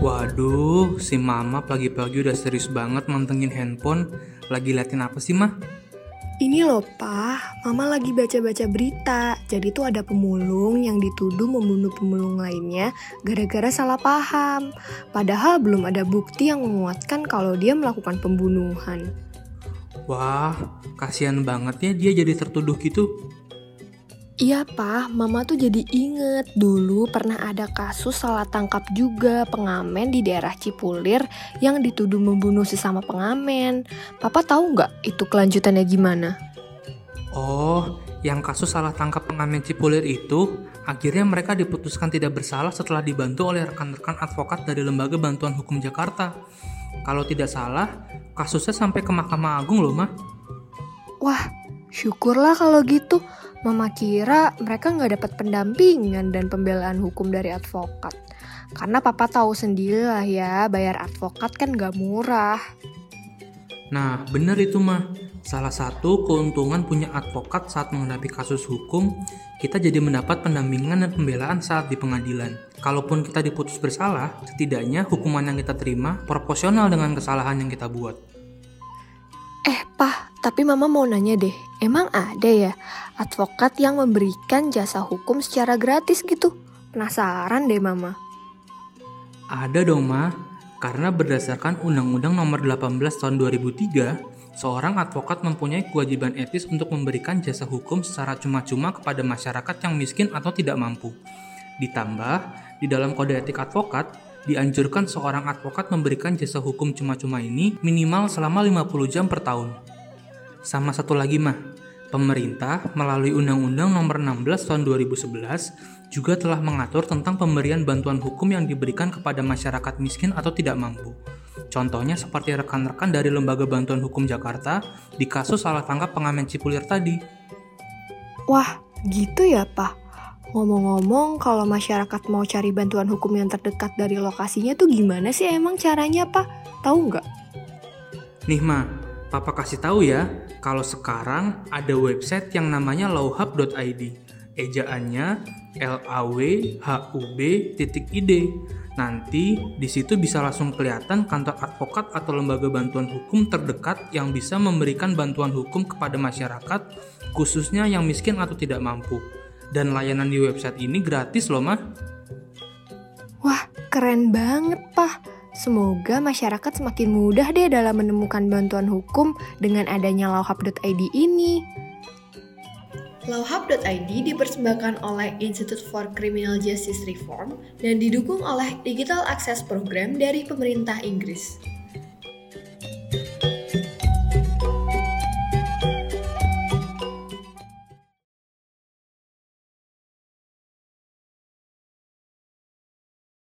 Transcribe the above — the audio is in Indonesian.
Waduh, si Mama pagi-pagi udah serius banget mantengin handphone. Lagi liatin apa sih, Mah? Ini loh, Pak. Mama lagi baca-baca berita. Jadi tuh ada pemulung yang dituduh membunuh pemulung lainnya gara-gara salah paham. Padahal belum ada bukti yang menguatkan kalau dia melakukan pembunuhan. Wah, kasihan banget ya dia jadi tertuduh gitu. Iya pak, mama tuh jadi inget dulu pernah ada kasus salah tangkap juga pengamen di daerah Cipulir yang dituduh membunuh sesama pengamen. Papa tahu nggak itu kelanjutannya gimana? Oh, yang kasus salah tangkap pengamen Cipulir itu, akhirnya mereka diputuskan tidak bersalah setelah dibantu oleh rekan-rekan advokat dari Lembaga Bantuan Hukum Jakarta. Kalau tidak salah, kasusnya sampai ke Mahkamah Agung loh, Mah. Wah, syukurlah kalau gitu. Mama kira mereka nggak dapat pendampingan dan pembelaan hukum dari advokat. Karena papa tahu sendiri lah ya, bayar advokat kan nggak murah. Nah, bener itu mah. Salah satu keuntungan punya advokat saat menghadapi kasus hukum, kita jadi mendapat pendampingan dan pembelaan saat di pengadilan. Kalaupun kita diputus bersalah, setidaknya hukuman yang kita terima proporsional dengan kesalahan yang kita buat. Eh, Pah, tapi Mama mau nanya deh, emang ada ya advokat yang memberikan jasa hukum secara gratis gitu? Penasaran deh Mama. Ada dong, Ma. Karena berdasarkan Undang-Undang Nomor 18 Tahun 2003, seorang advokat mempunyai kewajiban etis untuk memberikan jasa hukum secara cuma-cuma kepada masyarakat yang miskin atau tidak mampu. Ditambah, di dalam kode etik advokat, dianjurkan seorang advokat memberikan jasa hukum cuma-cuma ini minimal selama 50 jam per tahun. Sama satu lagi mah, pemerintah melalui Undang-Undang Nomor 16 Tahun 2011 juga telah mengatur tentang pemberian bantuan hukum yang diberikan kepada masyarakat miskin atau tidak mampu. Contohnya seperti rekan-rekan dari Lembaga Bantuan Hukum Jakarta di kasus salah tangkap pengamen Cipulir tadi. Wah, gitu ya, Pak. Ngomong-ngomong, kalau masyarakat mau cari bantuan hukum yang terdekat dari lokasinya tuh gimana sih emang caranya, Pak? Tahu nggak? Nih, Ma, Papa kasih tahu ya, kalau sekarang ada website yang namanya lawhub.id. Ejaannya L A W H U B ID. Nanti di situ bisa langsung kelihatan kantor advokat atau lembaga bantuan hukum terdekat yang bisa memberikan bantuan hukum kepada masyarakat, khususnya yang miskin atau tidak mampu. Dan layanan di website ini gratis loh, mah. Wah, keren banget, Pak. Semoga masyarakat semakin mudah deh dalam menemukan bantuan hukum dengan adanya lauhab.id ini. Lauhab.id dipersembahkan oleh Institute for Criminal Justice Reform dan didukung oleh Digital Access Program dari pemerintah Inggris.